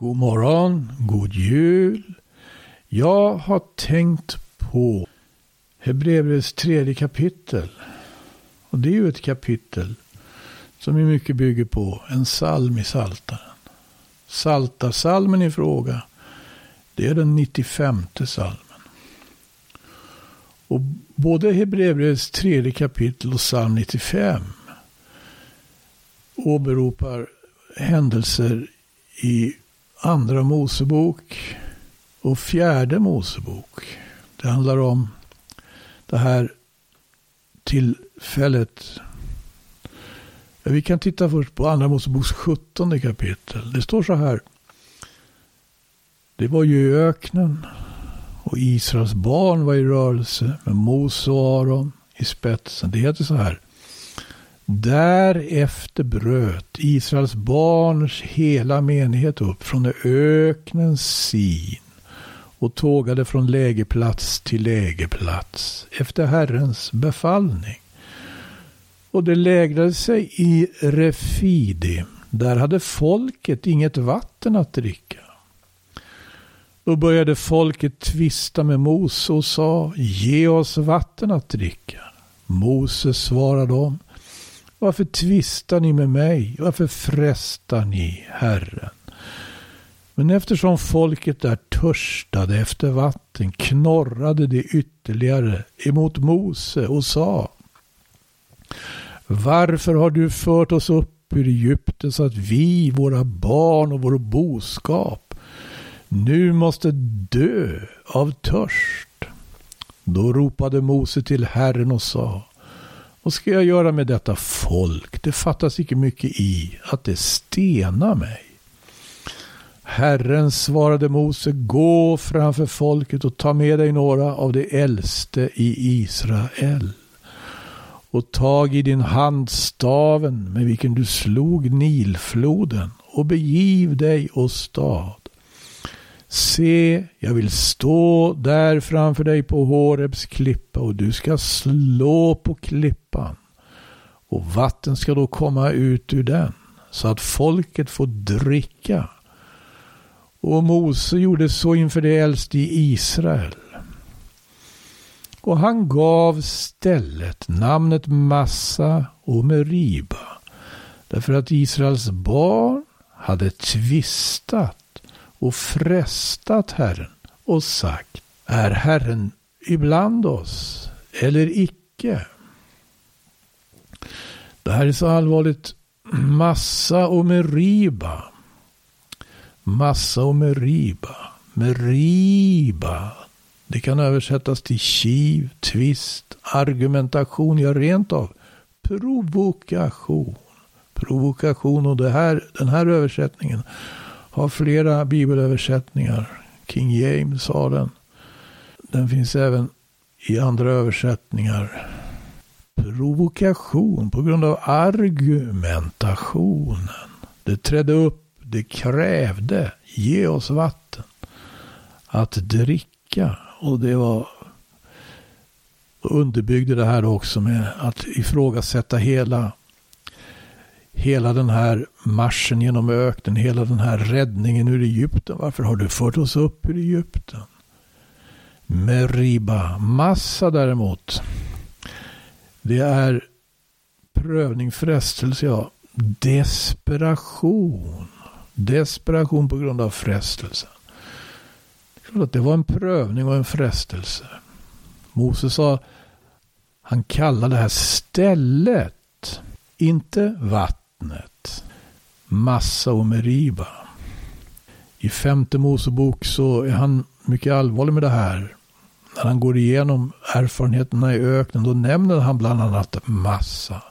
God morgon, god jul. Jag har tänkt på Hebreerbrevets tredje kapitel. Och det är ju ett kapitel som i mycket bygger på en psalm i Saltaren. Saltarsalmen i fråga, det är den 95 salmen. Och både Hebreerbrevets tredje kapitel och psalm 95 åberopar händelser i Andra Mosebok och Fjärde Mosebok. Det handlar om det här tillfället. Vi kan titta först på Andra Moseboks 17 kapitel. Det står så här. Det var ju i öknen och Israels barn var i rörelse med Mose och Aron i spetsen. Det heter så här. Därefter bröt Israels barns hela menighet upp från öknens sin och tågade från lägerplats till lägerplats efter Herrens befallning. Och det lägrade sig i Refidim. Där hade folket inget vatten att dricka. Då började folket tvista med Mose och sa, ge oss vatten att dricka. Mose svarade dem, varför tvistar ni med mig? Varför frestar ni Herren? Men eftersom folket där törstade efter vatten knorrade de ytterligare emot Mose och sa Varför har du fört oss upp ur Egypten så att vi, våra barn och vår boskap nu måste dö av törst? Då ropade Mose till Herren och sa vad ska jag göra med detta folk? Det fattas icke mycket i att det stenar mig. Herren svarade Mose, gå framför folket och ta med dig några av de äldste i Israel och tag i din hand staven med vilken du slog Nilfloden och begiv dig och stad. Se, jag vill stå där framför dig på Horebs klippa och du ska slå på klippan och vatten ska då komma ut ur den så att folket får dricka. Och Mose gjorde så inför det äldste i Israel. Och han gav stället namnet Massa och Meriba därför att Israels barn hade tvistat och frestat Herren och sagt, är Herren ibland oss eller icke? Det här är så allvarligt. Massa och Meriba. Massa och Meriba. Meriba. Det kan översättas till kiv, tvist, argumentation, ja rent av provokation. Provokation och det här, den här översättningen har flera bibelöversättningar. King James har den. Den finns även i andra översättningar. Provokation på grund av argumentationen. Det trädde upp, det krävde, ge oss vatten. Att dricka. Och det var underbyggde det här också med att ifrågasätta hela hela den här marschen genom öknen, hela den här räddningen ur Egypten. Varför har du fört oss upp ur Egypten? Meriba, massa däremot. Det är prövning, frestelse, ja. Desperation. Desperation på grund av frestelsen. Det var en prövning och en frestelse. Moses sa, han kallade det här stället, inte vatten vattnet. Massa och Meriba. I femte Mosebok så är han mycket allvarlig med det här. När han går igenom erfarenheterna i öknen då nämner han bland annat massa.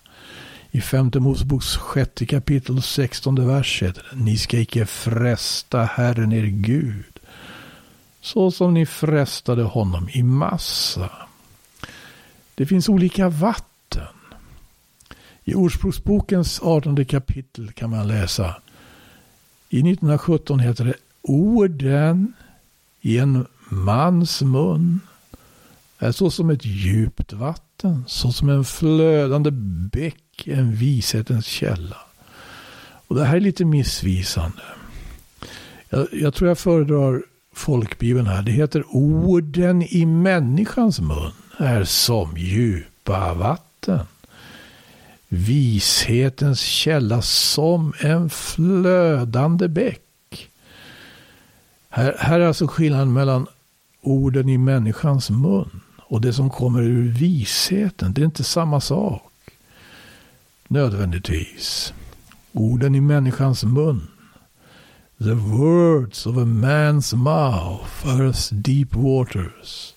I femte Moseboks sjätte kapitel och sextonde vers heter det. Ni ska icke fresta Herren er Gud. Så som ni frestade honom i massa. Det finns olika vatten i Ordspråksbokens 18 kapitel kan man läsa. I 1917 heter det Orden i en mans mun är så som ett djupt vatten, så som en flödande bäck, en vishetens källa. Och det här är lite missvisande. Jag, jag tror jag föredrar folkbibeln här. Det heter orden i människans mun är som djupa vatten. Vishetens källa som en flödande bäck. Här, här är alltså skillnaden mellan orden i människans mun och det som kommer ur visheten. Det är inte samma sak. Nödvändigtvis. Orden i människans mun. The words of a man's mouth are as deep waters.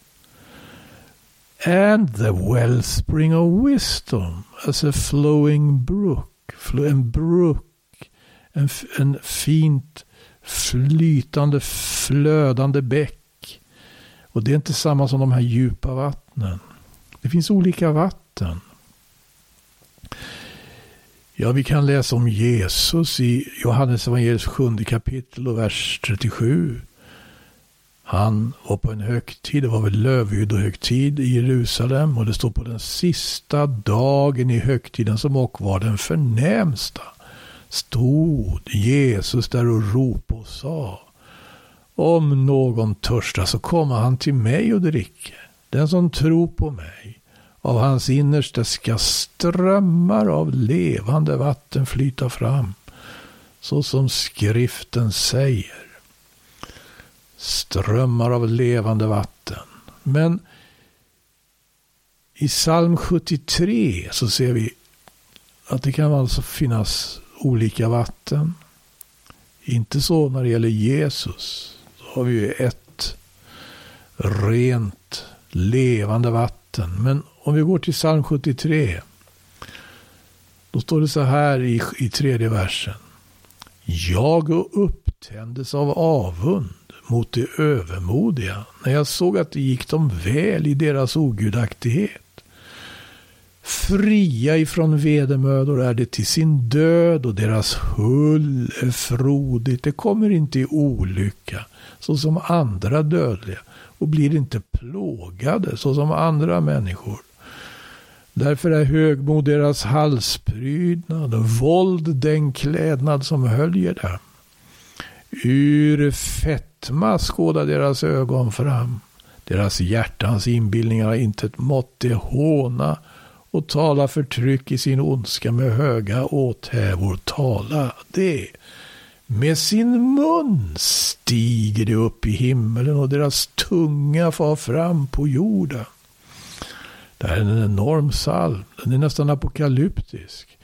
And the wellspring of wisdom as a flowing brook. En brook. En, en fint flytande, flödande bäck. Och det är inte samma som de här djupa vattnen. Det finns olika vatten. Ja, vi kan läsa om Jesus i Johannes evangeliets sjunde kapitel och vers 37. Han var på en högtid, det var väl lövhyddohögtid i Jerusalem och det står på den sista dagen i högtiden som och var den förnämsta. Stod Jesus där och ropade och sa Om någon törstar så kommer han till mig och dricker. Den som tror på mig av hans innersta ska strömmar av levande vatten flyta fram. Så som skriften säger. Strömmar av levande vatten. Men i psalm 73 så ser vi att det kan alltså finnas olika vatten. Inte så när det gäller Jesus. Då har vi ju ett rent levande vatten. Men om vi går till psalm 73. Då står det så här i, i tredje versen. Jag upptändes av avund mot de övermodiga när jag såg att det gick dem väl i deras ogudaktighet. Fria ifrån vedermödor är det till sin död och deras hull är frodigt. Det kommer inte i olycka såsom andra dödliga och blir inte plågade såsom andra människor. Därför är högmod deras halsprydnad och våld den klädnad som höljer dem. Ur fetma skådar deras ögon fram. Deras hjärtans inbildningar har inte ett mått håna och tala förtryck i sin ondska med höga åthävor. Tala det. Med sin mun stiger de upp i himmelen och deras tunga far fram på jorden. Det här är en enorm psalm. Den är nästan apokalyptisk.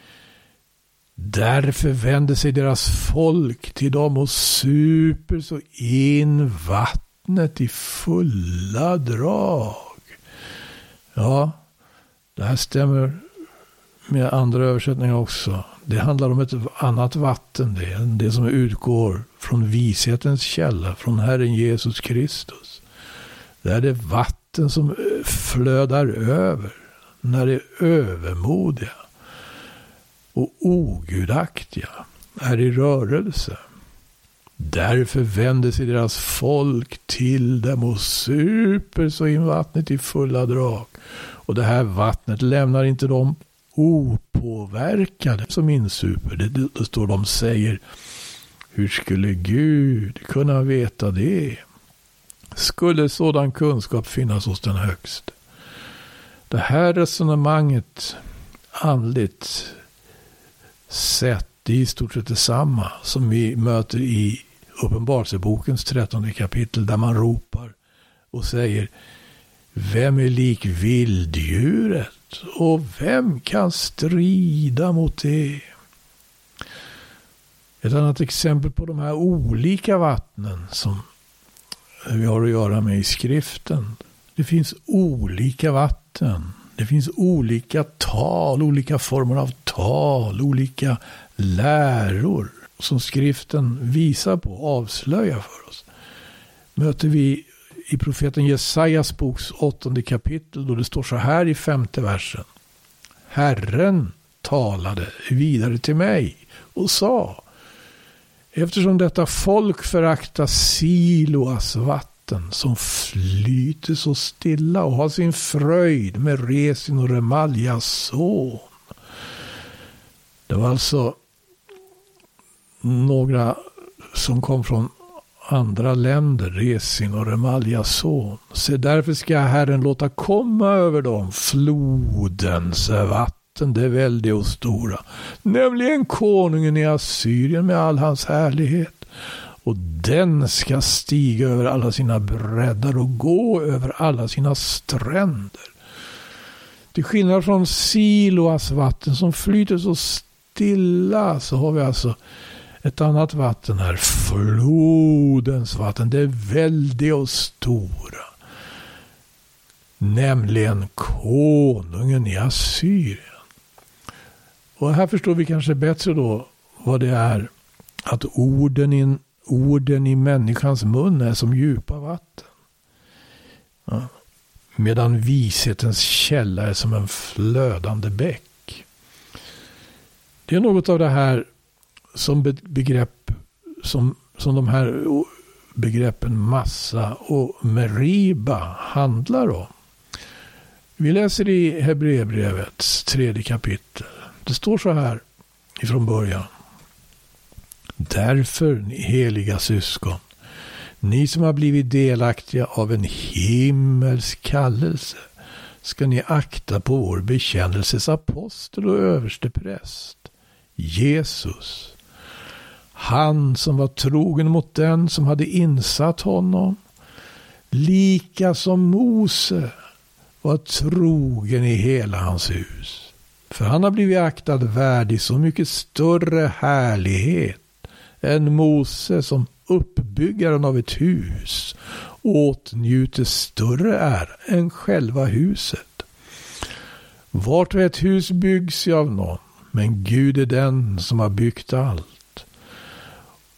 Därför vänder sig deras folk till dem och super så in vattnet i fulla drag. Ja, det här stämmer med andra översättningar också. Det handlar om ett annat vatten det, än det som utgår från vishetens källa, från Herren Jesus Kristus. Det är det vatten som flödar över när det är övermodiga och ogudaktiga är i rörelse. Därför vänder sig deras folk till dem och super så in vattnet i fulla drag. Och det här vattnet lämnar inte dem opåverkade som insuper. Det, det står de säger, hur skulle Gud kunna veta det? Skulle sådan kunskap finnas hos den högste? Det här resonemanget andligt Sätt det är i stort sett detsamma som vi möter i Uppenbarelsebokens trettonde kapitel där man ropar och säger Vem är lik vilddjuret och vem kan strida mot det? Ett annat exempel på de här olika vattnen som vi har att göra med i skriften. Det finns olika vatten. Det finns olika tal, olika former av tal, olika läror som skriften visar på och avslöjar för oss. Möter vi i profeten Jesajas boks åttonde kapitel då det står så här i femte versen. Herren talade vidare till mig och sa Eftersom detta folk föraktar Siloas vatten som flyter så stilla och har sin fröjd med Resin och Remaljas son. Det var alltså några som kom från andra länder, Resin och Remaljas son. Se därför ska Herren låta komma över dem flodens vatten, det väldiga och stora, nämligen konungen i Assyrien med all hans härlighet. Och den ska stiga över alla sina breddar och gå över alla sina stränder. Till skillnad från Siloas vatten som flyter så stilla så har vi alltså ett annat vatten här. Flodens vatten. Det väldiga och stora. Nämligen konungen i Assyrien. Och här förstår vi kanske bättre då vad det är att orden i, orden i människans mun är som djupa vatten. Ja. Medan vishetens källa är som en flödande bäck. Det är något av det här som begrepp som, som de här begreppen massa och meriba handlar om. Vi läser i Hebreerbrevets tredje kapitel. Det står så här ifrån början. Därför, ni heliga syskon, ni som har blivit delaktiga av en himmelsk kallelse, ska ni akta på vår bekännelses apostel och överste präst, Jesus, han som var trogen mot den som hade insatt honom. Lika som Mose var trogen i hela hans hus. För han har blivit aktad värdig så mycket större härlighet än Mose som uppbyggaren av ett hus åtnjuter större ära än själva huset. Vart och ett hus byggs ju av någon, men Gud är den som har byggt allt.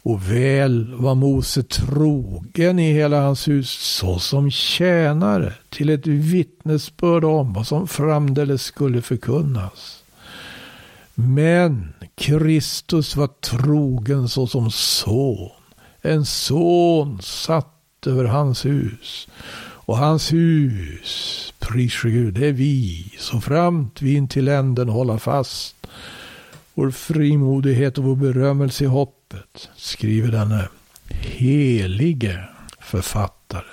Och väl var Mose trogen i hela hans hus såsom tjänare till ett vittnesbörd om vad som framdeles skulle förkunnas. Men Kristus var trogen såsom son, en son satt över hans hus. Och hans hus, pris Gud, det är vi, så framt vi in till änden hålla fast vår frimodighet och vår berömmelse i hoppet skriver denne helige författare.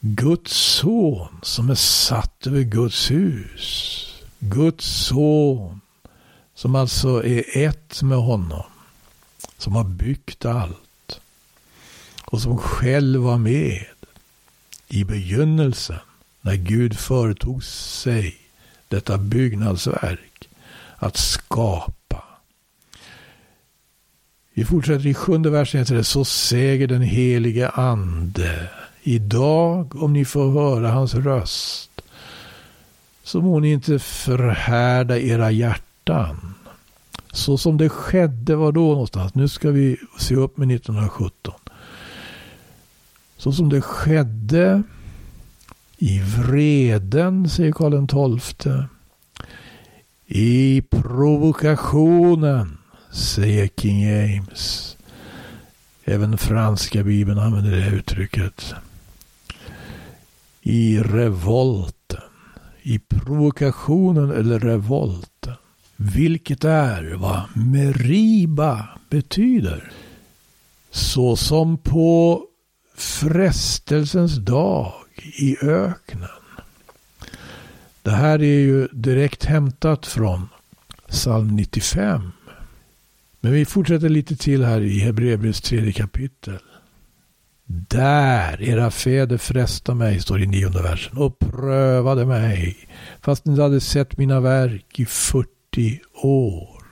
Guds son som är satt över Guds hus. Guds son som alltså är ett med honom. Som har byggt allt. Och som själv var med i begynnelsen när Gud företog sig detta byggnadsverk att skapa vi fortsätter i sjunde versen. Så säger den helige ande. Idag om ni får höra hans röst. Så må ni inte förhärda era hjärtan. Så som det skedde var då någonstans. Nu ska vi se upp med 1917. Så som det skedde i vreden, säger Karl XII. I provokationen säger King James. Även franska bibeln använder det uttrycket. I revolten, i provokationen eller revolten. Vilket är vad meriba betyder. Så som på frestelsens dag i öknen. Det här är ju direkt hämtat från psalm 95. Men vi fortsätter lite till här i Hebreerbrevets tredje kapitel. Där era fäder frestade mig, står det i nionde versen, och prövade mig, fast ni hade sett mina verk i 40 år.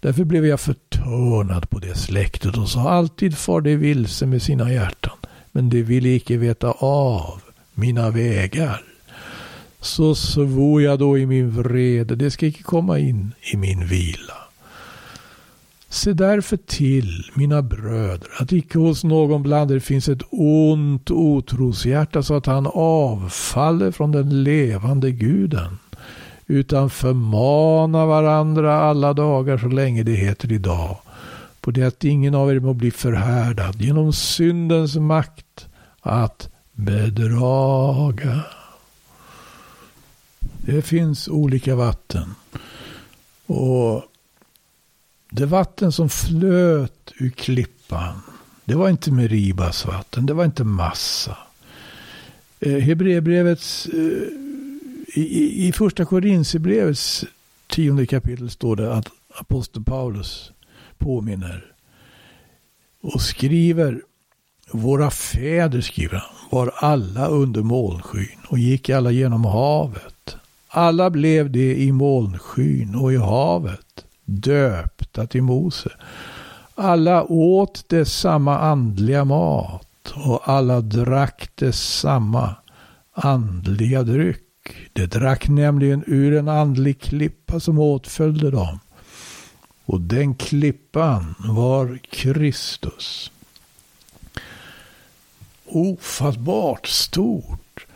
Därför blev jag förtörnad på det släktet och sa alltid far det vilse med sina hjärtan, men de ville icke veta av mina vägar. Så svor jag då i min vrede, det ska icke komma in i min vila. Se därför till, mina bröder, att icke hos någon bland er finns ett ont otroshjärta så att han avfaller från den levande guden. Utan förmana varandra alla dagar så länge det heter idag. På det att ingen av er må bli förhärdad genom syndens makt att bedraga. Det finns olika vatten. Och det vatten som flöt ur klippan Det var inte Meribas vatten, det var inte massa. Eh, Hebreerbrevets, eh, i, i första Korinthierbrevets tionde kapitel står det att apostel Paulus påminner och skriver våra fäder, skriver han, var alla under molnskyn och gick alla genom havet. Alla blev det i molnskyn och i havet, döpta till Mose. Alla åt det samma andliga mat och alla drack det samma andliga dryck. De drack nämligen ur en andlig klippa som åtföljde dem. Och den klippan var Kristus. Ofattbart stort.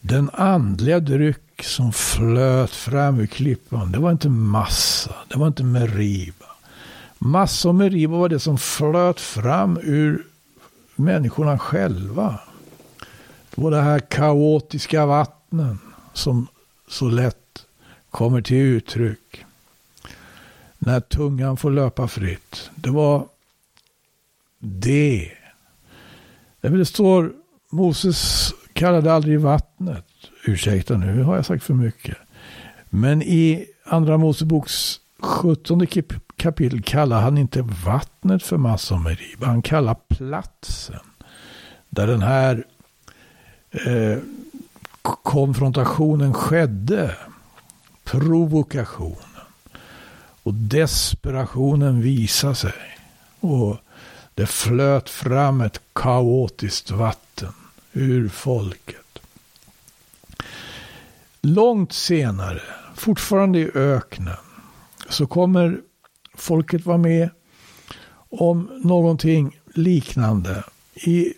Den andliga dryck som flöt fram ur klippan, det var inte massa, det var inte meriba. Massa och meriba var det som flöt fram ur människorna själva. Det var det här kaotiska vattnen som så lätt kommer till uttryck när tungan får löpa fritt. Det var det. Det står Moses kallade aldrig vattnet. Ursäkta nu har jag sagt för mycket. Men i andra Moseboks 17 kapitel kallar han inte vattnet för Massomerib. Han kallar platsen. Där den här eh, konfrontationen skedde. provokation. Och desperationen visade sig. Och det flöt fram ett kaotiskt vatten ur folket. Långt senare, fortfarande i öknen, så kommer folket vara med om någonting liknande. I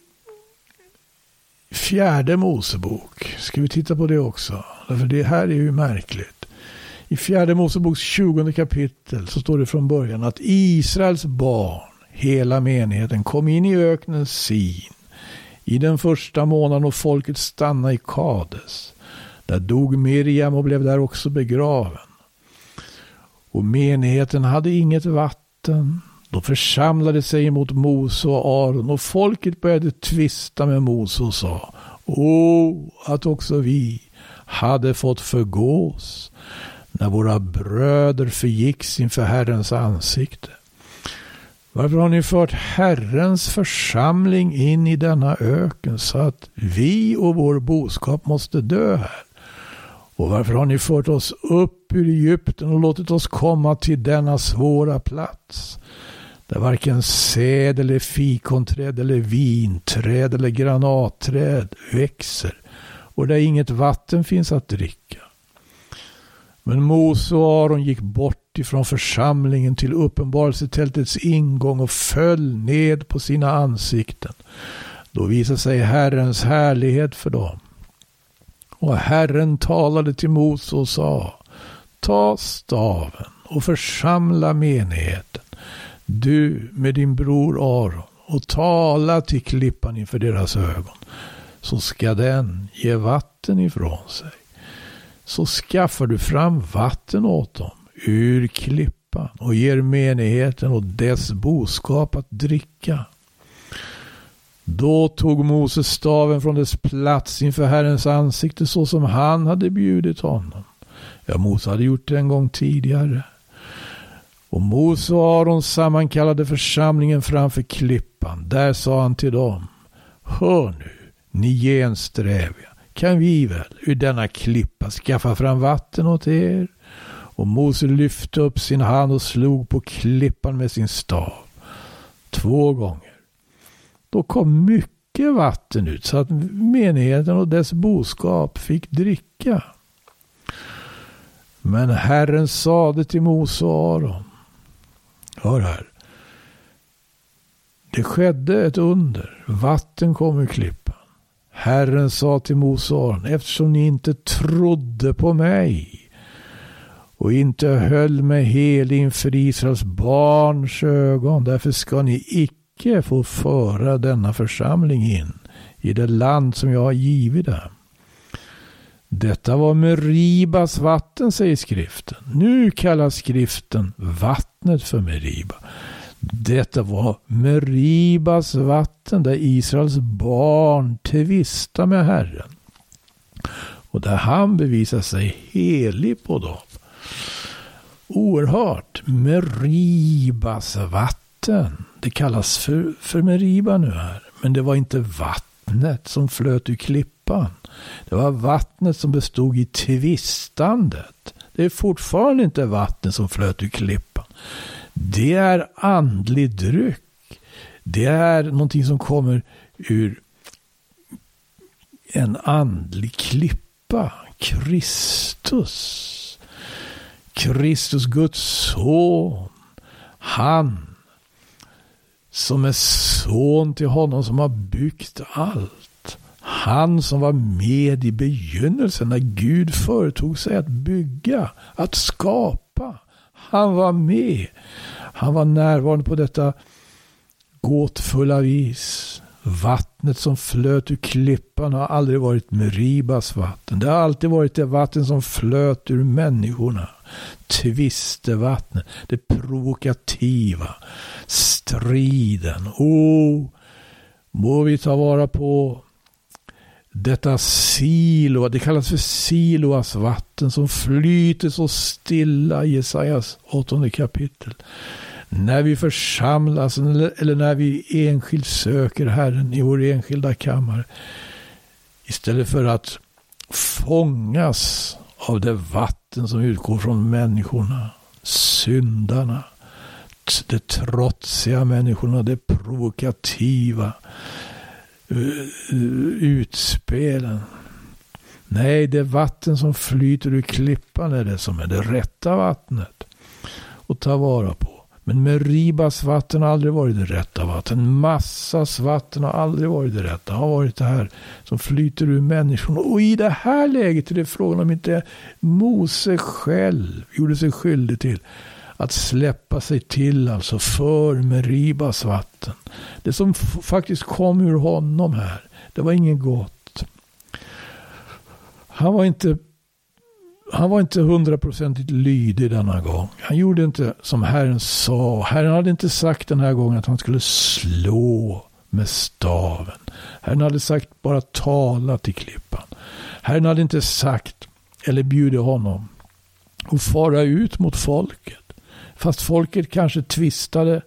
fjärde Mosebok ska vi titta på det också. Därför det här är ju märkligt. I fjärde Moseboks 20 kapitel så står det från början att Israels barn, hela menigheten, kom in i öknen Sin i den första månaden och folket stannade i Kades. Där dog Miriam och blev där också begraven. Och menigheten hade inget vatten. De församlade sig emot Mose och Aron och folket började tvista med Mose och sa O, att också vi hade fått förgås när våra bröder förgicks inför Herrens ansikte. Varför har ni fört Herrens församling in i denna öken så att vi och vår boskap måste dö här? Och varför har ni fört oss upp ur Egypten och låtit oss komma till denna svåra plats? Där varken säd eller fikonträd eller vinträd eller granatträd växer och där inget vatten finns att dricka. Men Mose och Aron gick bort ifrån församlingen till uppenbarelsetältets ingång och föll ned på sina ansikten. Då visade sig Herrens härlighet för dem. Och Herren talade till Mose och sa Ta staven och församla menigheten, du med din bror Aron, och tala till klippan inför deras ögon, så ska den ge vatten ifrån sig så skaffar du fram vatten åt dem ur klippan och ger menigheten och dess boskap att dricka. Då tog Moses staven från dess plats inför Herrens ansikte så som han hade bjudit honom. Ja, Mose hade gjort det en gång tidigare. Och Mose och Aron sammankallade församlingen framför klippan. Där sa han till dem. Hör nu, ni gensträviga kan vi väl ur denna klippa skaffa fram vatten åt er. Och Mose lyfte upp sin hand och slog på klippan med sin stav. Två gånger. Då kom mycket vatten ut så att menigheten och dess boskap fick dricka. Men Herren sade till Mose och Aron. Hör här. Det skedde ett under. Vatten kom ur klippan. Herren sa till Mose och Aron, eftersom ni inte trodde på mig och inte höll mig helig inför Israels barns ögon, därför ska ni icke få föra denna församling in i det land som jag har givit dem. Detta var Meribas vatten, säger skriften. Nu kallas skriften vattnet för Meriba. Detta var Meribas vatten där Israels barn tvistade med Herren. Och där han bevisar sig helig på dem. Oerhört. Meribas vatten. Det kallas för, för Meriba nu här. Men det var inte vattnet som flöt ur klippan. Det var vattnet som bestod i tvistandet. Det är fortfarande inte vattnet som flöt ur klippan. Det är andlig dryck. Det är någonting som kommer ur en andlig klippa. Kristus. Kristus, Guds son. Han som är son till honom som har byggt allt. Han som var med i begynnelsen när Gud företog sig att bygga, att skapa. Han var med. Han var närvarande på detta gåtfulla vis. Vattnet som flöt ur klippan har aldrig varit Meribas vatten. Det har alltid varit det vatten som flöt ur människorna. Tvistevattnet, det provokativa, striden. Oh, må vi ta vara på detta Siloa, det kallas för Siloas vatten som flyter så stilla i Jesajas åttonde kapitel. När vi församlas eller när vi enskilt söker Herren i vår enskilda kammare. Istället för att fångas av det vatten som utgår från människorna, syndarna, det trotsiga människorna, det provokativa, Eh, utspelen. Nej, det vatten som flyter ur klippan är det som är det rätta vattnet att ta vara på. Men Meribas vatten har aldrig varit det rätta vatten. Massas vatten har aldrig varit det rätta. Det har varit det här som flyter ur människorna. Och i det här läget är det frågan om inte Mose själv gjorde sig skyldig till att släppa sig till alltså för Meribas vatten. Det som faktiskt kom ur honom här, det var inget gott. Han var inte han var inte hundraprocentigt lydig denna gång. Han gjorde inte som Herren sa. Herren hade inte sagt den här gången att han skulle slå med staven. Herren hade sagt bara tala till klippan. Herren hade inte sagt eller bjudit honom att fara ut mot folket. Fast folket kanske tvistade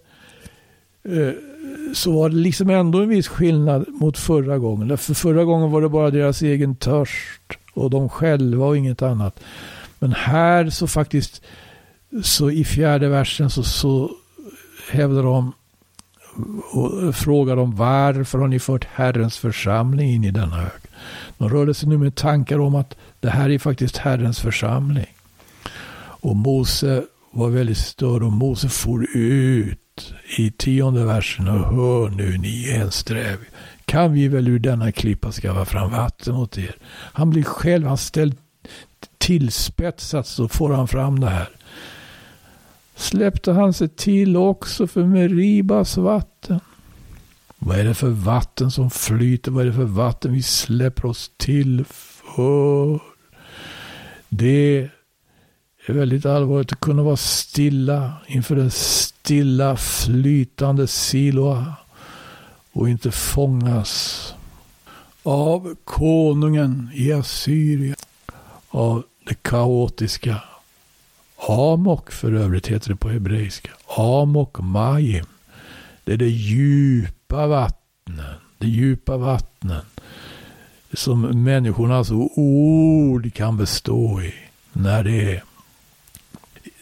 eh, så var det liksom ändå en viss skillnad mot förra gången. För förra gången var det bara deras egen törst och de själva och inget annat. Men här så faktiskt, så i fjärde versen så, så hävdar de och frågar de varför har ni fört Herrens församling in i denna hög? De rörde sig nu med tankar om att det här är faktiskt Herrens församling. Och Mose var väldigt störd och Mose for ut i tionde versen och hör nu ni ensträv kan vi väl ur denna klippa skaffa fram vatten åt er. Han blir själv, han ställt tillspetsat så får han fram det här. Släppte han sig till också för Meribas vatten. Vad är det för vatten som flyter? Vad är det för vatten vi släpper oss till för? Det väldigt allvarligt att kunna vara stilla inför den stilla flytande Siloa och inte fångas av konungen i Assyrien, av det kaotiska. Amok för övrigt heter det på hebreiska. Amok Majim. Det är det djupa vattnen. Det djupa vattnen. Som människornas ord kan bestå i. När det är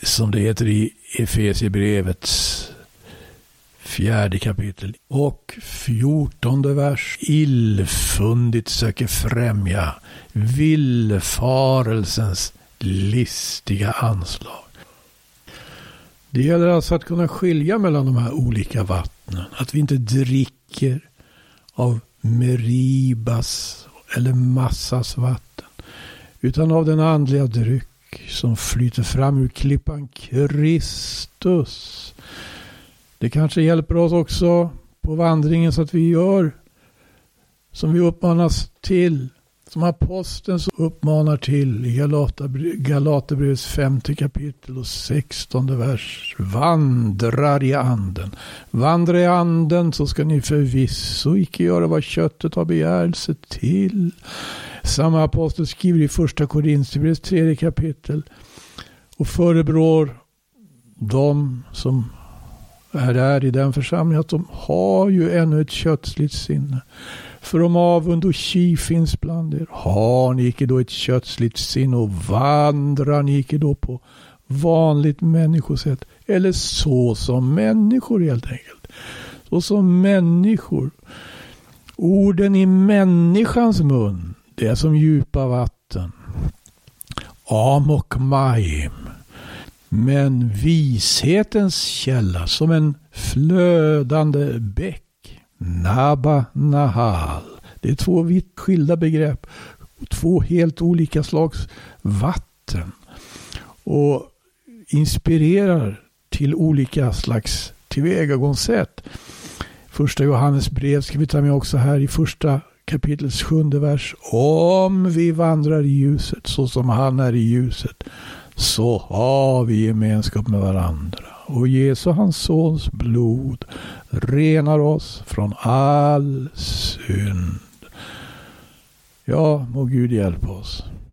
som det heter i Efesierbrevets fjärde kapitel och fjortonde vers. Illfundigt söker främja villfarelsens listiga anslag. Det gäller alltså att kunna skilja mellan de här olika vattnen. Att vi inte dricker av Meribas eller Massas vatten. Utan av den andliga dryck som flyter fram ur klippan Kristus. Det kanske hjälper oss också på vandringen så att vi gör som vi uppmanas till. som aposteln uppmanar till i Galaterbrevets femte kapitel och sextonde vers. Vandrar i anden. Vandra i anden så ska ni förvisso icke göra vad köttet har begärelse till. Samma apostel skriver i första Korinthierbrevets tredje kapitel och förebrår de som är där i den församlingen att de har ju ännu ett kötsligt sinne. För om avund och ki finns bland er, har ni icke då ett kötsligt sinne och vandrar ni icke då på vanligt människosätt? Eller så som människor helt enkelt. Så som människor. Orden i människans mun, det är som djupa vatten. Amok maim. Men vishetens källa som en flödande bäck Naba Nahal. Det är två vitt skilda begrepp. Två helt olika slags vatten. Och inspirerar till olika slags tillvägagångssätt. Första Johannes brev ska vi ta med också här i första kapitlets sjunde vers. Om vi vandrar i ljuset så som han är i ljuset så har vi gemenskap med varandra och Jesu hans sons blod renar oss från all synd. Ja, må Gud hjälpa oss.